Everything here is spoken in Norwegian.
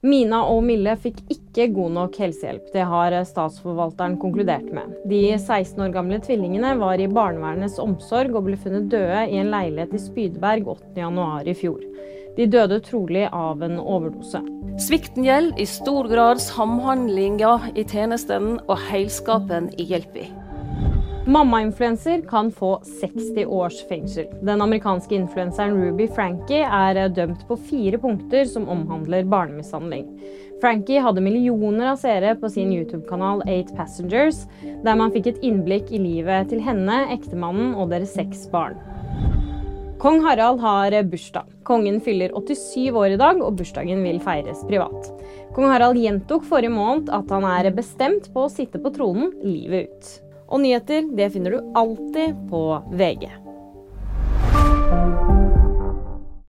Mina og Mille fikk ikke god nok helsehjelp. Det har statsforvalteren konkludert med. De 16 år gamle tvillingene var i barnevernets omsorg og ble funnet døde i en leilighet i Spydberg 8.1 i fjor. De døde trolig av en overdose. Svikten gjelder i stor grad samhandlinga i tjenesten og heilskapen i hjelpa. Mammainfluenser kan få 60 års fengsel. Den amerikanske influenseren Ruby Frankie er dømt på fire punkter som omhandler barnemishandling. Frankie hadde millioner av seere på sin YouTube-kanal Eight Passengers, der man fikk et innblikk i livet til henne, ektemannen og deres seks barn. Kong Harald har bursdag. Kongen fyller 87 år i dag, og bursdagen vil feires privat. Kong Harald gjentok forrige måned at han er bestemt på å sitte på tronen livet ut. Og nyheter det finner du alltid på VG.